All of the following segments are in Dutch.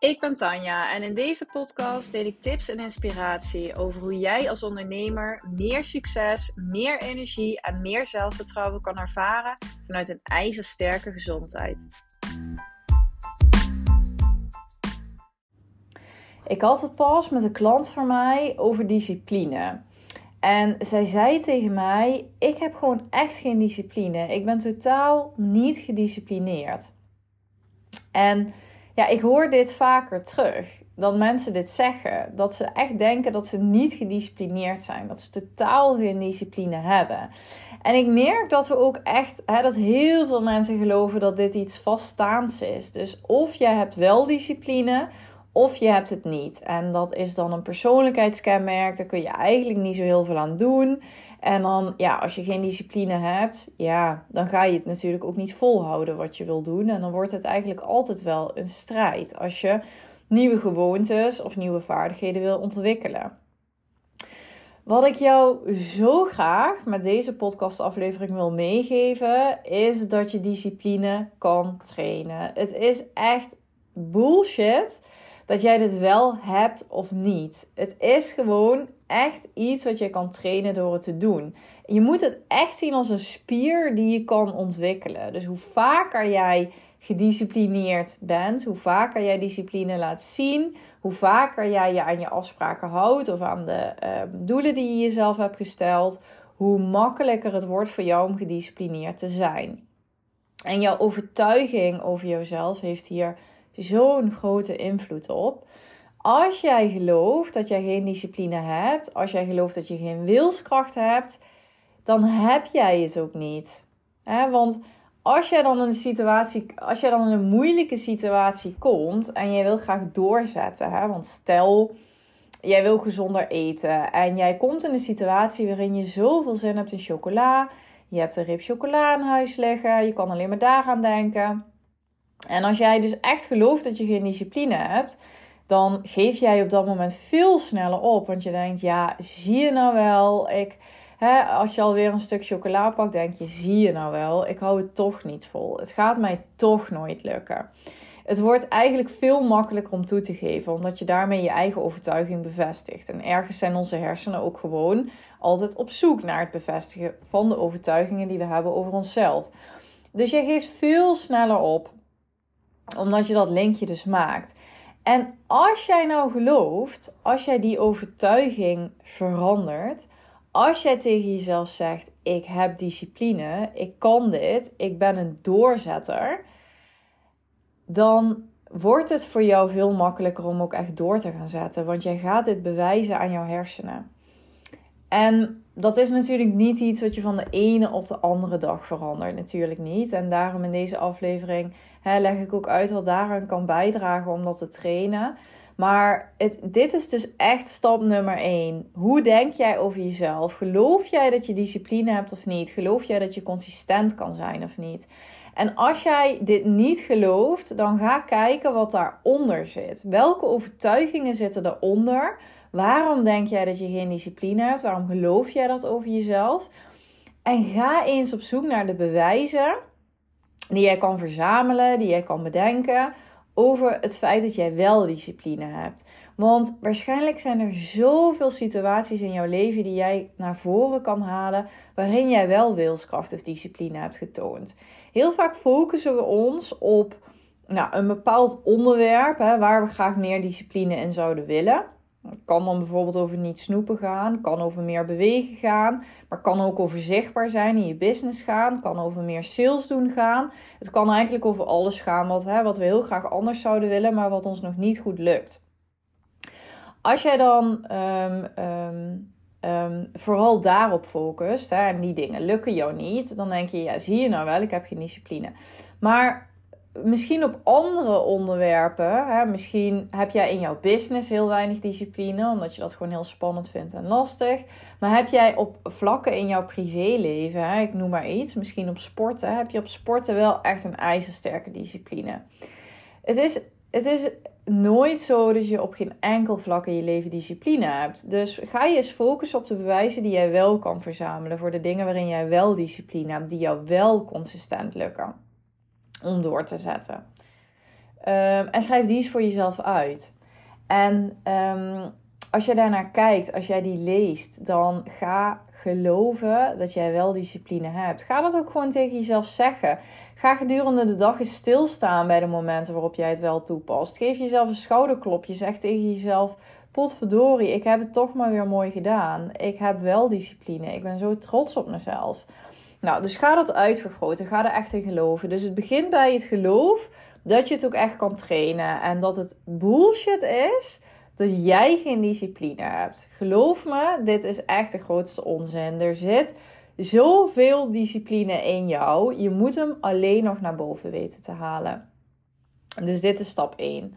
Ik ben Tanja en in deze podcast deel ik tips en inspiratie over hoe jij als ondernemer meer succes, meer energie en meer zelfvertrouwen kan ervaren vanuit een ijzersterke gezondheid. Ik had het pas met een klant van mij over discipline. En zij zei tegen mij: Ik heb gewoon echt geen discipline. Ik ben totaal niet gedisciplineerd. En ja, ik hoor dit vaker terug. Dat mensen dit zeggen. Dat ze echt denken dat ze niet gedisciplineerd zijn. Dat ze totaal geen discipline hebben. En ik merk dat we ook echt, hè, dat heel veel mensen geloven dat dit iets vaststaands is. Dus of je hebt wel discipline, of je hebt het niet. En dat is dan een persoonlijkheidskenmerk. Daar kun je eigenlijk niet zo heel veel aan doen. En dan, ja, als je geen discipline hebt, ja, dan ga je het natuurlijk ook niet volhouden wat je wil doen. En dan wordt het eigenlijk altijd wel een strijd als je nieuwe gewoontes of nieuwe vaardigheden wil ontwikkelen. Wat ik jou zo graag met deze podcastaflevering wil meegeven, is dat je discipline kan trainen. Het is echt bullshit dat jij dit wel hebt of niet. Het is gewoon echt iets wat je kan trainen door het te doen. Je moet het echt zien als een spier die je kan ontwikkelen. Dus hoe vaker jij gedisciplineerd bent, hoe vaker jij discipline laat zien, hoe vaker jij je aan je afspraken houdt of aan de ehm, doelen die je jezelf hebt gesteld, hoe makkelijker het wordt voor jou om gedisciplineerd te zijn. En jouw overtuiging over jezelf heeft hier zo'n grote invloed op. Als jij gelooft dat jij geen discipline hebt, als jij gelooft dat je geen wilskracht hebt, dan heb jij het ook niet. Want als jij dan in een situatie, als jij dan in een moeilijke situatie komt en jij wil graag doorzetten, want stel jij wil gezonder eten en jij komt in een situatie waarin je zoveel zin hebt in chocola, je hebt een rib chocola in huis liggen, je kan alleen maar daaraan denken. En als jij dus echt gelooft dat je geen discipline hebt, dan geef jij op dat moment veel sneller op. Want je denkt, ja, zie je nou wel, ik, hè, als je alweer een stuk chocola pakt, denk je, zie je nou wel, ik hou het toch niet vol. Het gaat mij toch nooit lukken. Het wordt eigenlijk veel makkelijker om toe te geven, omdat je daarmee je eigen overtuiging bevestigt. En ergens zijn onze hersenen ook gewoon altijd op zoek naar het bevestigen van de overtuigingen die we hebben over onszelf. Dus je geeft veel sneller op omdat je dat linkje dus maakt. En als jij nou gelooft, als jij die overtuiging verandert, als jij tegen jezelf zegt: Ik heb discipline, ik kan dit, ik ben een doorzetter, dan wordt het voor jou veel makkelijker om ook echt door te gaan zetten. Want jij gaat dit bewijzen aan jouw hersenen. En dat is natuurlijk niet iets wat je van de ene op de andere dag verandert. Natuurlijk niet. En daarom in deze aflevering leg ik ook uit wat daaraan kan bijdragen om dat te trainen. Maar het, dit is dus echt stap nummer 1. Hoe denk jij over jezelf? Geloof jij dat je discipline hebt of niet? Geloof jij dat je consistent kan zijn of niet? En als jij dit niet gelooft, dan ga kijken wat daaronder zit. Welke overtuigingen zitten eronder? Waarom denk jij dat je geen discipline hebt? Waarom geloof jij dat over jezelf? En ga eens op zoek naar de bewijzen die jij kan verzamelen, die jij kan bedenken over het feit dat jij wel discipline hebt. Want waarschijnlijk zijn er zoveel situaties in jouw leven die jij naar voren kan halen waarin jij wel wilskracht of discipline hebt getoond. Heel vaak focussen we ons op nou, een bepaald onderwerp hè, waar we graag meer discipline in zouden willen. Het kan dan bijvoorbeeld over niet snoepen gaan, kan over meer bewegen gaan, maar kan ook over zichtbaar zijn in je business gaan, kan over meer sales doen gaan. Het kan eigenlijk over alles gaan wat, hè, wat we heel graag anders zouden willen, maar wat ons nog niet goed lukt. Als jij dan um, um, vooral daarop focust hè, en die dingen lukken jou niet, dan denk je, ja, zie je nou wel, ik heb geen discipline. Maar misschien op andere onderwerpen. Hè, misschien heb jij in jouw business heel weinig discipline, omdat je dat gewoon heel spannend vindt en lastig. Maar heb jij op vlakken in jouw privéleven, hè, ik noem maar iets, misschien op sporten, heb je op sporten wel echt een ijzersterke discipline. Het is, het is nooit zo dat je op geen enkel vlak in je leven discipline hebt. Dus ga je eens focussen op de bewijzen die jij wel kan verzamelen voor de dingen waarin jij wel discipline hebt, die jou wel consistent lukken om door te zetten. Ehm, en schrijf die eens voor jezelf uit. En um, als je daarnaar kijkt, als jij die leest, dan ga geloven dat jij wel discipline hebt. Ga dat ook gewoon tegen jezelf zeggen. Ga gedurende de dag eens stilstaan bij de momenten waarop jij het wel toepast. Geef jezelf een schouderklopje. Zeg tegen jezelf: Potverdorie, ik heb het toch maar weer mooi gedaan. Ik heb wel discipline. Ik ben zo trots op mezelf. Nou, dus ga dat uitvergroten. Ga er echt in geloven. Dus het begint bij het geloof dat je het ook echt kan trainen. En dat het bullshit is dat jij geen discipline hebt. Geloof me, dit is echt de grootste onzin. Er zit zoveel discipline in jou. Je moet hem alleen nog naar boven weten te halen. Dus dit is stap 1.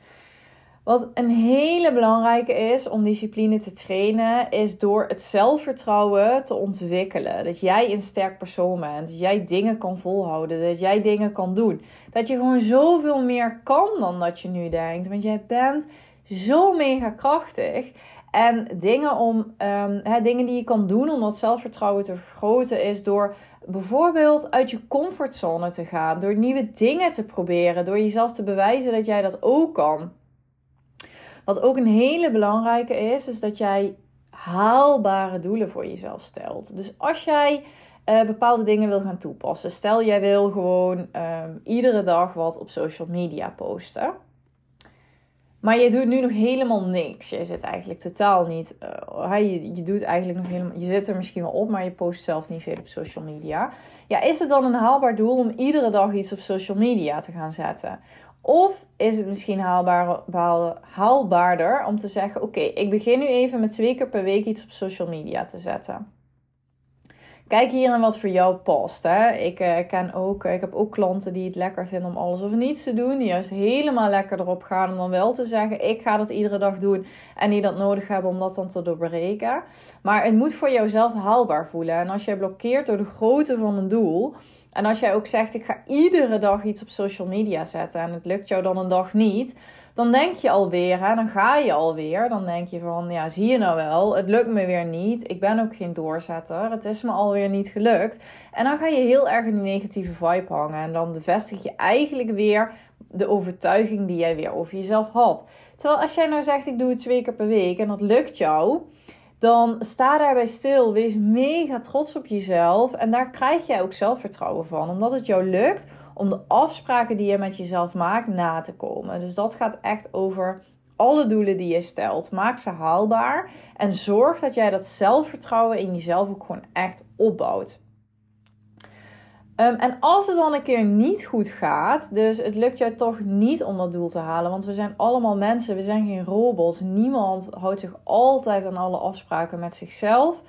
Wat een hele belangrijke is om discipline te trainen, is door het zelfvertrouwen te ontwikkelen. Dat jij een sterk persoon bent, dat jij dingen kan volhouden, dat jij dingen kan doen. Dat je gewoon zoveel meer kan dan dat je nu denkt. Want jij bent zo mega krachtig. En dingen, om, um, dingen die je kan doen om dat zelfvertrouwen te vergroten, is door bijvoorbeeld uit je comfortzone te gaan. Door nieuwe dingen te proberen. Door jezelf te bewijzen dat jij dat ook kan. Wat ook een hele belangrijke is, is dat jij haalbare doelen voor jezelf stelt. Dus als jij uh, bepaalde dingen wil gaan toepassen, stel jij wil gewoon um, iedere dag wat op social media posten. Maar je doet nu nog helemaal niks. Je zit eigenlijk totaal niet. Uh, je, je doet eigenlijk nog helemaal. Je zit er misschien wel op, maar je post zelf niet veel op social media. Ja, is het dan een haalbaar doel om iedere dag iets op social media te gaan zetten? Of is het misschien haalbaar, haalbaarder om te zeggen: Oké, ik begin nu even met twee keer per week iets op social media te zetten. Kijk hier naar wat voor jou past. Hè. Ik, uh, ken ook, ik heb ook klanten die het lekker vinden om alles of niets te doen. Die juist helemaal lekker erop gaan om dan wel te zeggen: ik ga dat iedere dag doen. En die dat nodig hebben om dat dan te doorbreken. Maar het moet voor jouzelf haalbaar voelen. En als jij blokkeert door de grootte van een doel. En als jij ook zegt: ik ga iedere dag iets op social media zetten. En het lukt jou dan een dag niet dan denk je alweer, hè, dan ga je alweer. Dan denk je van, ja, zie je nou wel, het lukt me weer niet. Ik ben ook geen doorzetter. Het is me alweer niet gelukt. En dan ga je heel erg in die negatieve vibe hangen. En dan bevestig je eigenlijk weer de overtuiging die jij weer over jezelf had. Terwijl als jij nou zegt, ik doe het twee keer per week en dat lukt jou dan sta daarbij stil. Wees mega trots op jezelf. En daar krijg jij ook zelfvertrouwen van. Omdat het jou lukt om de afspraken die je met jezelf maakt na te komen. Dus dat gaat echt over alle doelen die je stelt. Maak ze haalbaar en zorg dat jij dat zelfvertrouwen in jezelf ook gewoon echt opbouwt. Ehm, en als het dan een keer niet goed gaat, dus het lukt jou toch niet om dat doel te halen, want we zijn allemaal mensen, we zijn geen robots. Niemand houdt zich altijd aan alle afspraken met zichzelf.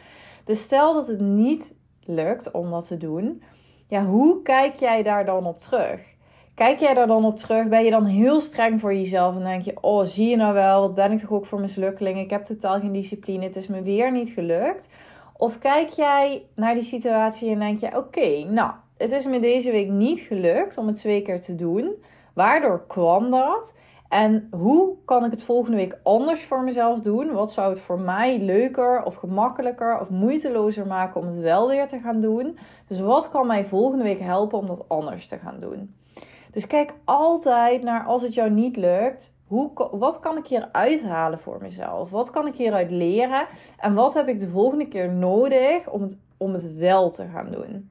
Dus stel dat het niet lukt om dat te doen, ja, hoe kijk jij daar dan op terug? Kijk jij daar dan op terug? Ben je dan heel streng voor jezelf en denk je: Oh, zie je nou wel, wat ben ik toch ook voor mislukkeling? Ik heb totaal geen discipline, het is me weer niet gelukt. Of kijk jij naar die situatie en denk je: Oké, nou, het is me deze week niet gelukt om het twee keer te doen. Waardoor kwam dat? En hoe kan ik het volgende week anders voor mezelf doen? Wat zou het voor mij leuker of gemakkelijker of moeitelozer maken om het wel weer te gaan doen? Dus wat kan mij volgende week helpen om dat anders te gaan doen? Dus kijk altijd naar als het jou niet lukt. Hoe, wat kan ik hier uithalen voor mezelf? Wat kan ik hieruit leren? En wat heb ik de volgende keer nodig om het, om het wel te gaan doen?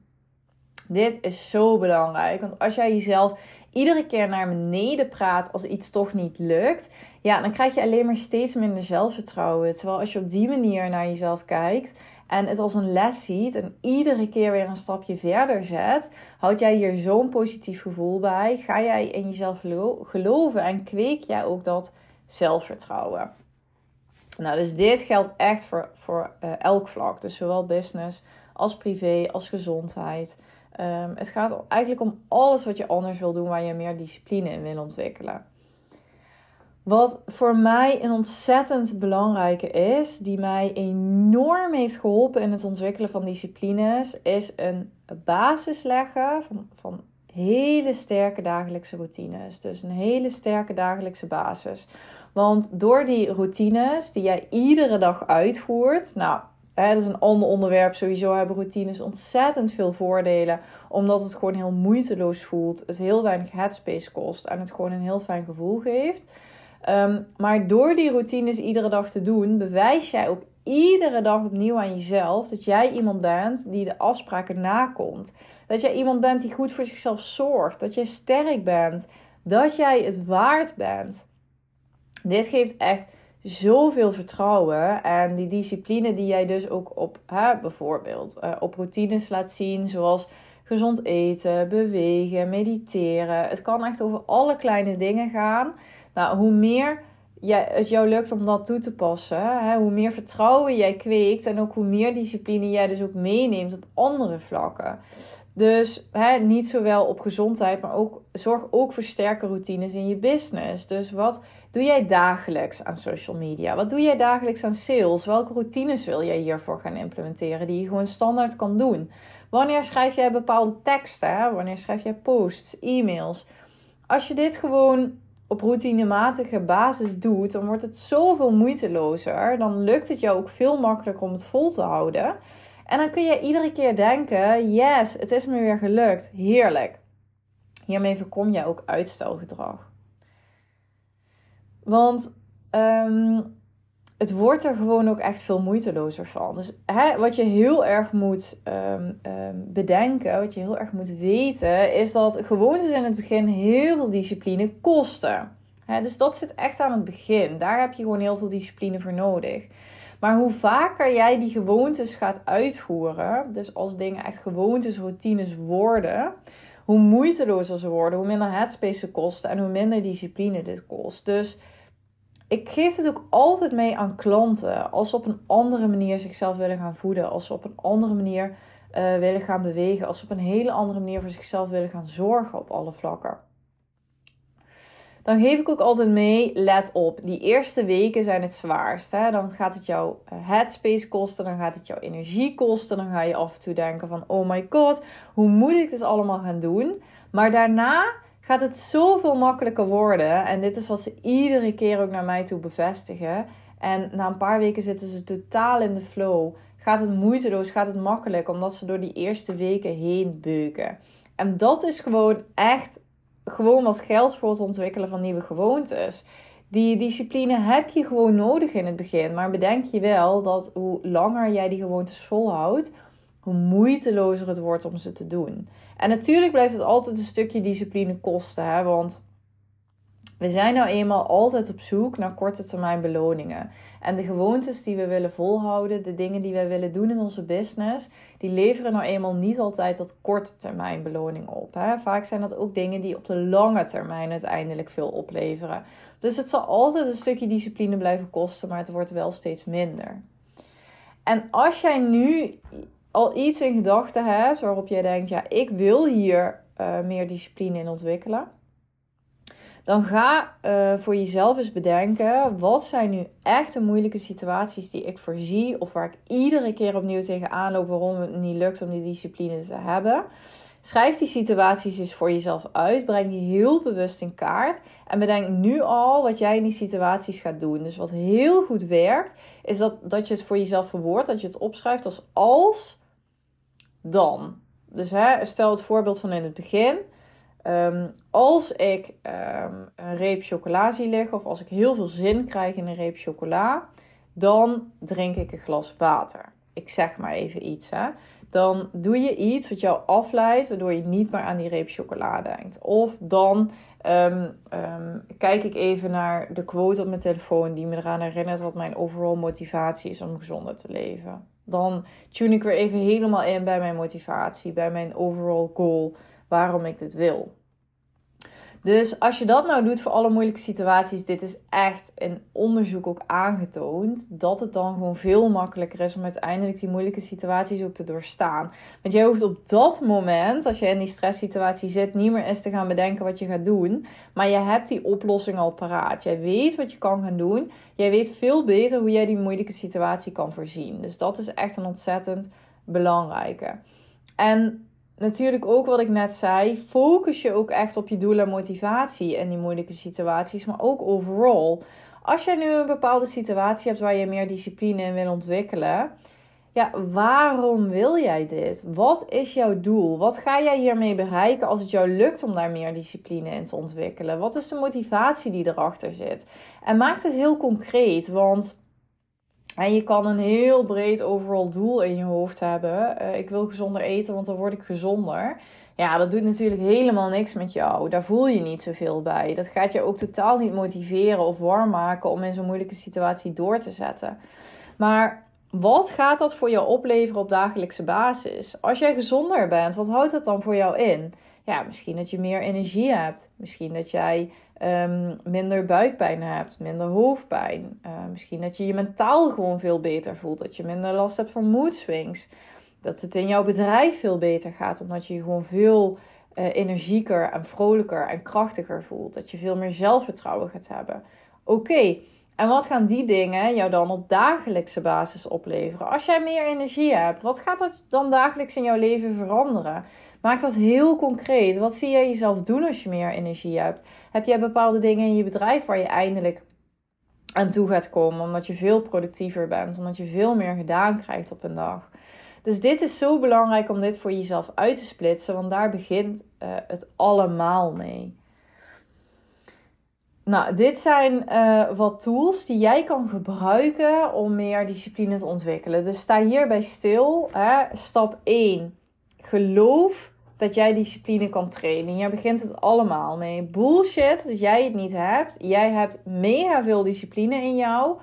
Dit is zo belangrijk. Want als jij jezelf iedere keer naar beneden praat als iets toch niet lukt, ja, dan krijg je alleen maar steeds minder zelfvertrouwen. Terwijl als je op die manier naar jezelf kijkt en het als een les ziet en iedere keer weer een stapje verder zet, houd jij hier zo'n positief gevoel bij. Ga jij in jezelf geloven en kweek jij ook dat zelfvertrouwen. Nou, dus dit geldt echt voor, voor uh, elk vlak. Dus zowel business als privé als gezondheid. Um, het gaat eigenlijk om alles wat je anders wil doen, waar je meer discipline in wil ontwikkelen. Wat voor mij een ontzettend belangrijke is, die mij enorm heeft geholpen in het ontwikkelen van disciplines, is een basis leggen van, van hele sterke dagelijkse routines. Dus een hele sterke dagelijkse basis. Want door die routines die jij iedere dag uitvoert, nou, Hè, dat is een ander onderwerp. Sowieso hebben routines ontzettend veel voordelen. Omdat het gewoon heel moeiteloos voelt. Het heel weinig headspace kost. En het gewoon een heel fijn gevoel geeft. Ehm, maar door die routines iedere dag te doen, bewijs jij ook iedere dag opnieuw aan jezelf dat jij iemand bent die de afspraken nakomt. Dat jij iemand bent die goed voor zichzelf zorgt. Dat jij sterk bent. Dat jij het waard bent. Dit geeft echt zoveel vertrouwen. En die discipline die jij dus ook op hè, bijvoorbeeld uh, op routines laat zien, zoals gezond eten, bewegen, mediteren. Het kan echt over alle kleine dingen gaan. Nou, hoe meer jij, het jou lukt om dat toe te passen, hè, hoe meer vertrouwen jij kweekt en ook hoe meer discipline jij dus ook meeneemt op andere vlakken. Dus hè, niet zowel op gezondheid, maar ook zorg ook voor sterke routines in je business. Dus wat doe jij dagelijks aan social media? Wat doe jij dagelijks aan sales? Welke routines wil jij hiervoor gaan implementeren die je gewoon standaard kan doen? Wanneer schrijf jij bepaalde teksten? Wanneer schrijf jij posts, e-mails? Als je dit gewoon op routinematige basis doet, dan wordt het zoveel moeitelozer. Dan lukt het jou ook veel makkelijker om het vol te houden. En dan kun je iedere keer denken: yes, het is me weer gelukt. Heerlijk. Hiermee voorkom je ook uitstelgedrag. Want um, het wordt er gewoon ook echt veel moeitelozer van. Dus wat je heel erg moet um, um, bedenken, wat je heel erg moet weten, is dat gewoontes in het begin heel veel discipline kosten. Dus dat zit echt aan het begin. Daar heb je gewoon heel veel discipline voor nodig. Maar hoe vaker jij die gewoontes gaat uitvoeren, dus als dingen echt gewoontes, routines worden, hoe moeitelozer ze worden, hoe minder headspace ze kosten en hoe minder discipline dit kost. Dus ik geef het ook altijd mee aan klanten. Als ze op een andere manier zichzelf willen gaan voeden. Als ze op een andere manier uh, willen gaan bewegen. Als ze op een hele andere manier voor zichzelf willen gaan zorgen op alle vlakken. Dan geef ik ook altijd mee, let op, die eerste weken zijn het zwaarst. Hè? Dan gaat het jouw eh, headspace kosten, dan gaat het jouw energie kosten. Dan ga je af en toe denken van, oh my god, hoe moet ik dit allemaal gaan doen? Maar daarna gaat het zoveel makkelijker worden. En dit is wat ze iedere keer ook naar mij toe bevestigen. En na een paar weken zitten ze totaal in de flow. Gaat het moeiteloos, gaat het makkelijk, omdat ze door die eerste weken heen beuken. En dat is gewoon echt gewoon wat geld voor het ontwikkelen van nieuwe gewoontes. Die discipline heb je gewoon nodig in het begin. Maar bedenk je wel dat hoe langer jij die gewoontes volhoudt, hoe moeitelozer het wordt om ze te doen. En natuurlijk blijft het altijd een stukje discipline kosten, hè, want we zijn nou eenmaal altijd op zoek naar korte termijn beloningen. En de gewoontes die we willen volhouden, de dingen die wij willen doen in onze business, die leveren nou eenmaal niet altijd dat korte termijn beloning op. Hè. Vaak zijn dat ook dingen die op de lange termijn uiteindelijk veel opleveren. Dus het zal altijd een stukje discipline blijven kosten, maar het wordt wel steeds minder. En als jij nu al iets in gedachten hebt waarop jij denkt, ja, ik wil hier uh, meer discipline in ontwikkelen, dan ga uh, voor jezelf eens bedenken, wat zijn nu echt de moeilijke situaties die ik voorzie of waar ik iedere keer opnieuw tegenaan loop waarom het niet lukt om die discipline te hebben. Schrijf die situaties eens voor jezelf uit. Breng die heel bewust in kaart. En bedenk nu al wat jij in die situaties gaat doen. Dus wat heel goed werkt, is dat, dat je het voor jezelf verwoordt. Dat je het opschrijft als als dan. Dus hè, stel het voorbeeld van in het begin. Ehm, als ik ehm, een reep chocola zie liggen, of als ik heel veel zin krijg in een reep chocola, dan drink ik een glas water. Ik zeg maar even iets. Hè. Dan doe je iets wat jou afleidt, waardoor je niet meer aan die reep chocola denkt. Of dan ehm, kijk ik even naar de quote op mijn telefoon die me eraan herinnert wat mijn overall motivatie is om gezonder te leven. Dan tune ik weer even helemaal in bij mijn motivatie, bij mijn overall goal, waarom ik dit wil. Dus als je dat nou doet voor alle moeilijke situaties, dit is echt in onderzoek ook aangetoond, dat het dan gewoon veel makkelijker is om uiteindelijk die moeilijke situaties ook te doorstaan. Want jij hoeft op dat moment, als je in die stresssituatie zit, niet meer eens te gaan bedenken wat je gaat doen. Maar je hebt die oplossing al paraat. Jij weet wat je kan gaan doen. Jij weet veel beter hoe jij die moeilijke situatie kan voorzien. Dus dat is echt een ontzettend belangrijke. En natuurlijk ook wat ik net zei, focus je ook echt op je doel en motivatie in die moeilijke situaties, maar ook overal. Als jij nu een bepaalde situatie hebt waar je meer discipline in wil ontwikkelen, ja, waarom wil jij dit? Wat is jouw doel? Wat ga jij hiermee bereiken als het jou lukt om daar meer discipline in te ontwikkelen? Wat is de motivatie die erachter zit? En maak het heel concreet, want en je kan een heel breed overal doel in je hoofd hebben. Uh, ik wil gezonder eten, want dan word ik gezonder. Ja, dat doet natuurlijk helemaal niks met jou. Daar voel je niet zoveel bij. Dat gaat je ook totaal niet motiveren of warm maken om in zo'n moeilijke situatie door te zetten. Maar wat gaat dat voor jou opleveren op dagelijkse basis? Als jij gezonder bent, wat houdt dat dan voor jou in? Ja, misschien dat je meer energie hebt. Misschien dat jij um, minder buikpijn hebt, minder hoofdpijn. Uh, misschien dat je je mentaal gewoon veel beter voelt. Dat je minder last hebt van mood swings. Dat het in jouw bedrijf veel beter gaat, omdat je je gewoon veel uh, energieker en vrolijker en krachtiger voelt. Dat je veel meer zelfvertrouwen gaat hebben. Oké, en wat gaan die dingen jou dan op dagelijkse basis opleveren? Als jij meer energie hebt, wat gaat dat dan dagelijks in jouw leven veranderen? Maak dat heel concreet. Wat zie jij jezelf doen als je meer energie hebt? Heb jij bepaalde dingen in je bedrijf waar je eindelijk aan toe gaat komen, omdat je veel productiever bent, omdat je veel meer gedaan krijgt op een dag? Dus dit is zo belangrijk om dit voor jezelf uit te splitsen, want daar begint uh, het allemaal mee. Nou, dit zijn uh, wat tools die jij kan gebruiken om meer discipline te ontwikkelen. Dus sta hierbij stil. Hè. Stap 1. Geloof dat jij discipline kan trainen. Jij begint het allemaal mee. Bullshit dat jij het niet hebt. Jij hebt mega veel discipline in jou.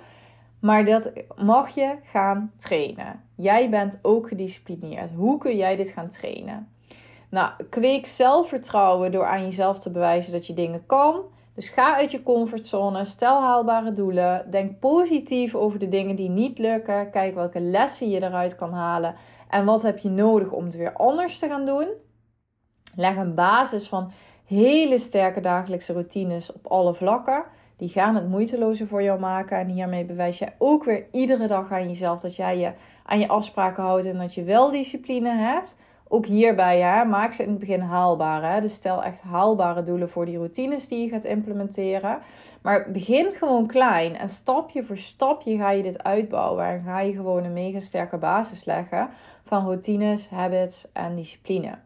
Maar dat mag je gaan trainen. Jij bent ook gedisciplineerd. Hoe kun jij dit gaan trainen? Nou, kweek zelfvertrouwen door aan jezelf te bewijzen dat je dingen kan. Dus ga uit je comfortzone, stel haalbare doelen, denk positief over de dingen die niet lukken, kijk welke lessen je eruit kan halen en wat heb je nodig om het weer anders te gaan doen. Leg een basis van hele sterke dagelijkse routines op alle vlakken. Die gaan het moeitelozer voor jou maken. En hiermee bewijs je ook weer iedere dag aan jezelf dat jij je aan je afspraken houdt en dat je wel discipline hebt. Ook hierbij, hè, maak ze in het begin haalbaar. Hè? Dus stel echt haalbare doelen voor die routines die je gaat implementeren. Maar begin gewoon klein en stapje voor stapje ga je dit uitbouwen. En ga je gewoon een mega sterke basis leggen van routines, habits en discipline.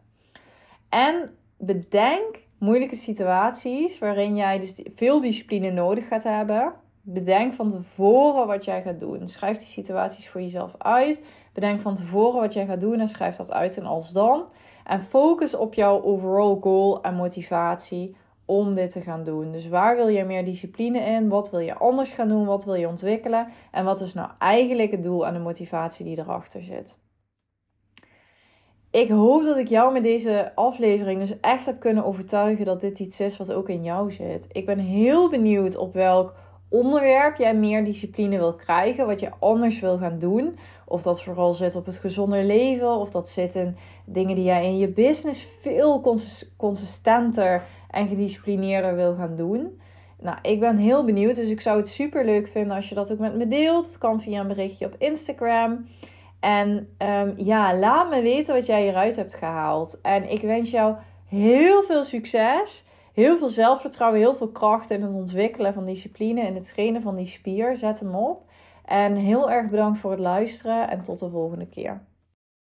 En bedenk moeilijke situaties waarin jij dus veel discipline nodig gaat hebben. Bedenk van tevoren wat jij gaat doen. Schrijf die situaties voor jezelf uit. Bedenk van tevoren wat jij gaat doen en schrijf dat uit en als dan. En focus op jouw overall goal en motivatie om dit te gaan doen. Dus waar wil je meer discipline in? Wat wil je anders gaan doen? Wat wil je ontwikkelen? En wat is nou eigenlijk het doel en de motivatie die erachter zit? Ik hoop dat ik jou met deze aflevering dus echt heb kunnen overtuigen dat dit iets is wat ook in jou zit. Ik ben heel benieuwd op welk onderwerp jij meer discipline wil krijgen, wat je anders wil gaan doen. Of dat vooral zit op het gezonder leven, of dat zit in dingen die jij in je business veel consistenter en gedisciplineerder wil gaan doen. Nou, ik ben heel benieuwd, dus ik zou het super leuk vinden als je dat ook met me deelt. Kan via een berichtje op Instagram. En um, ja, laat me weten wat jij hieruit hebt gehaald. En ik wens jou heel veel succes, heel veel zelfvertrouwen, heel veel kracht in het ontwikkelen van discipline en het trainen van die spier. Zet hem op. En heel erg bedankt voor het luisteren en tot de volgende keer.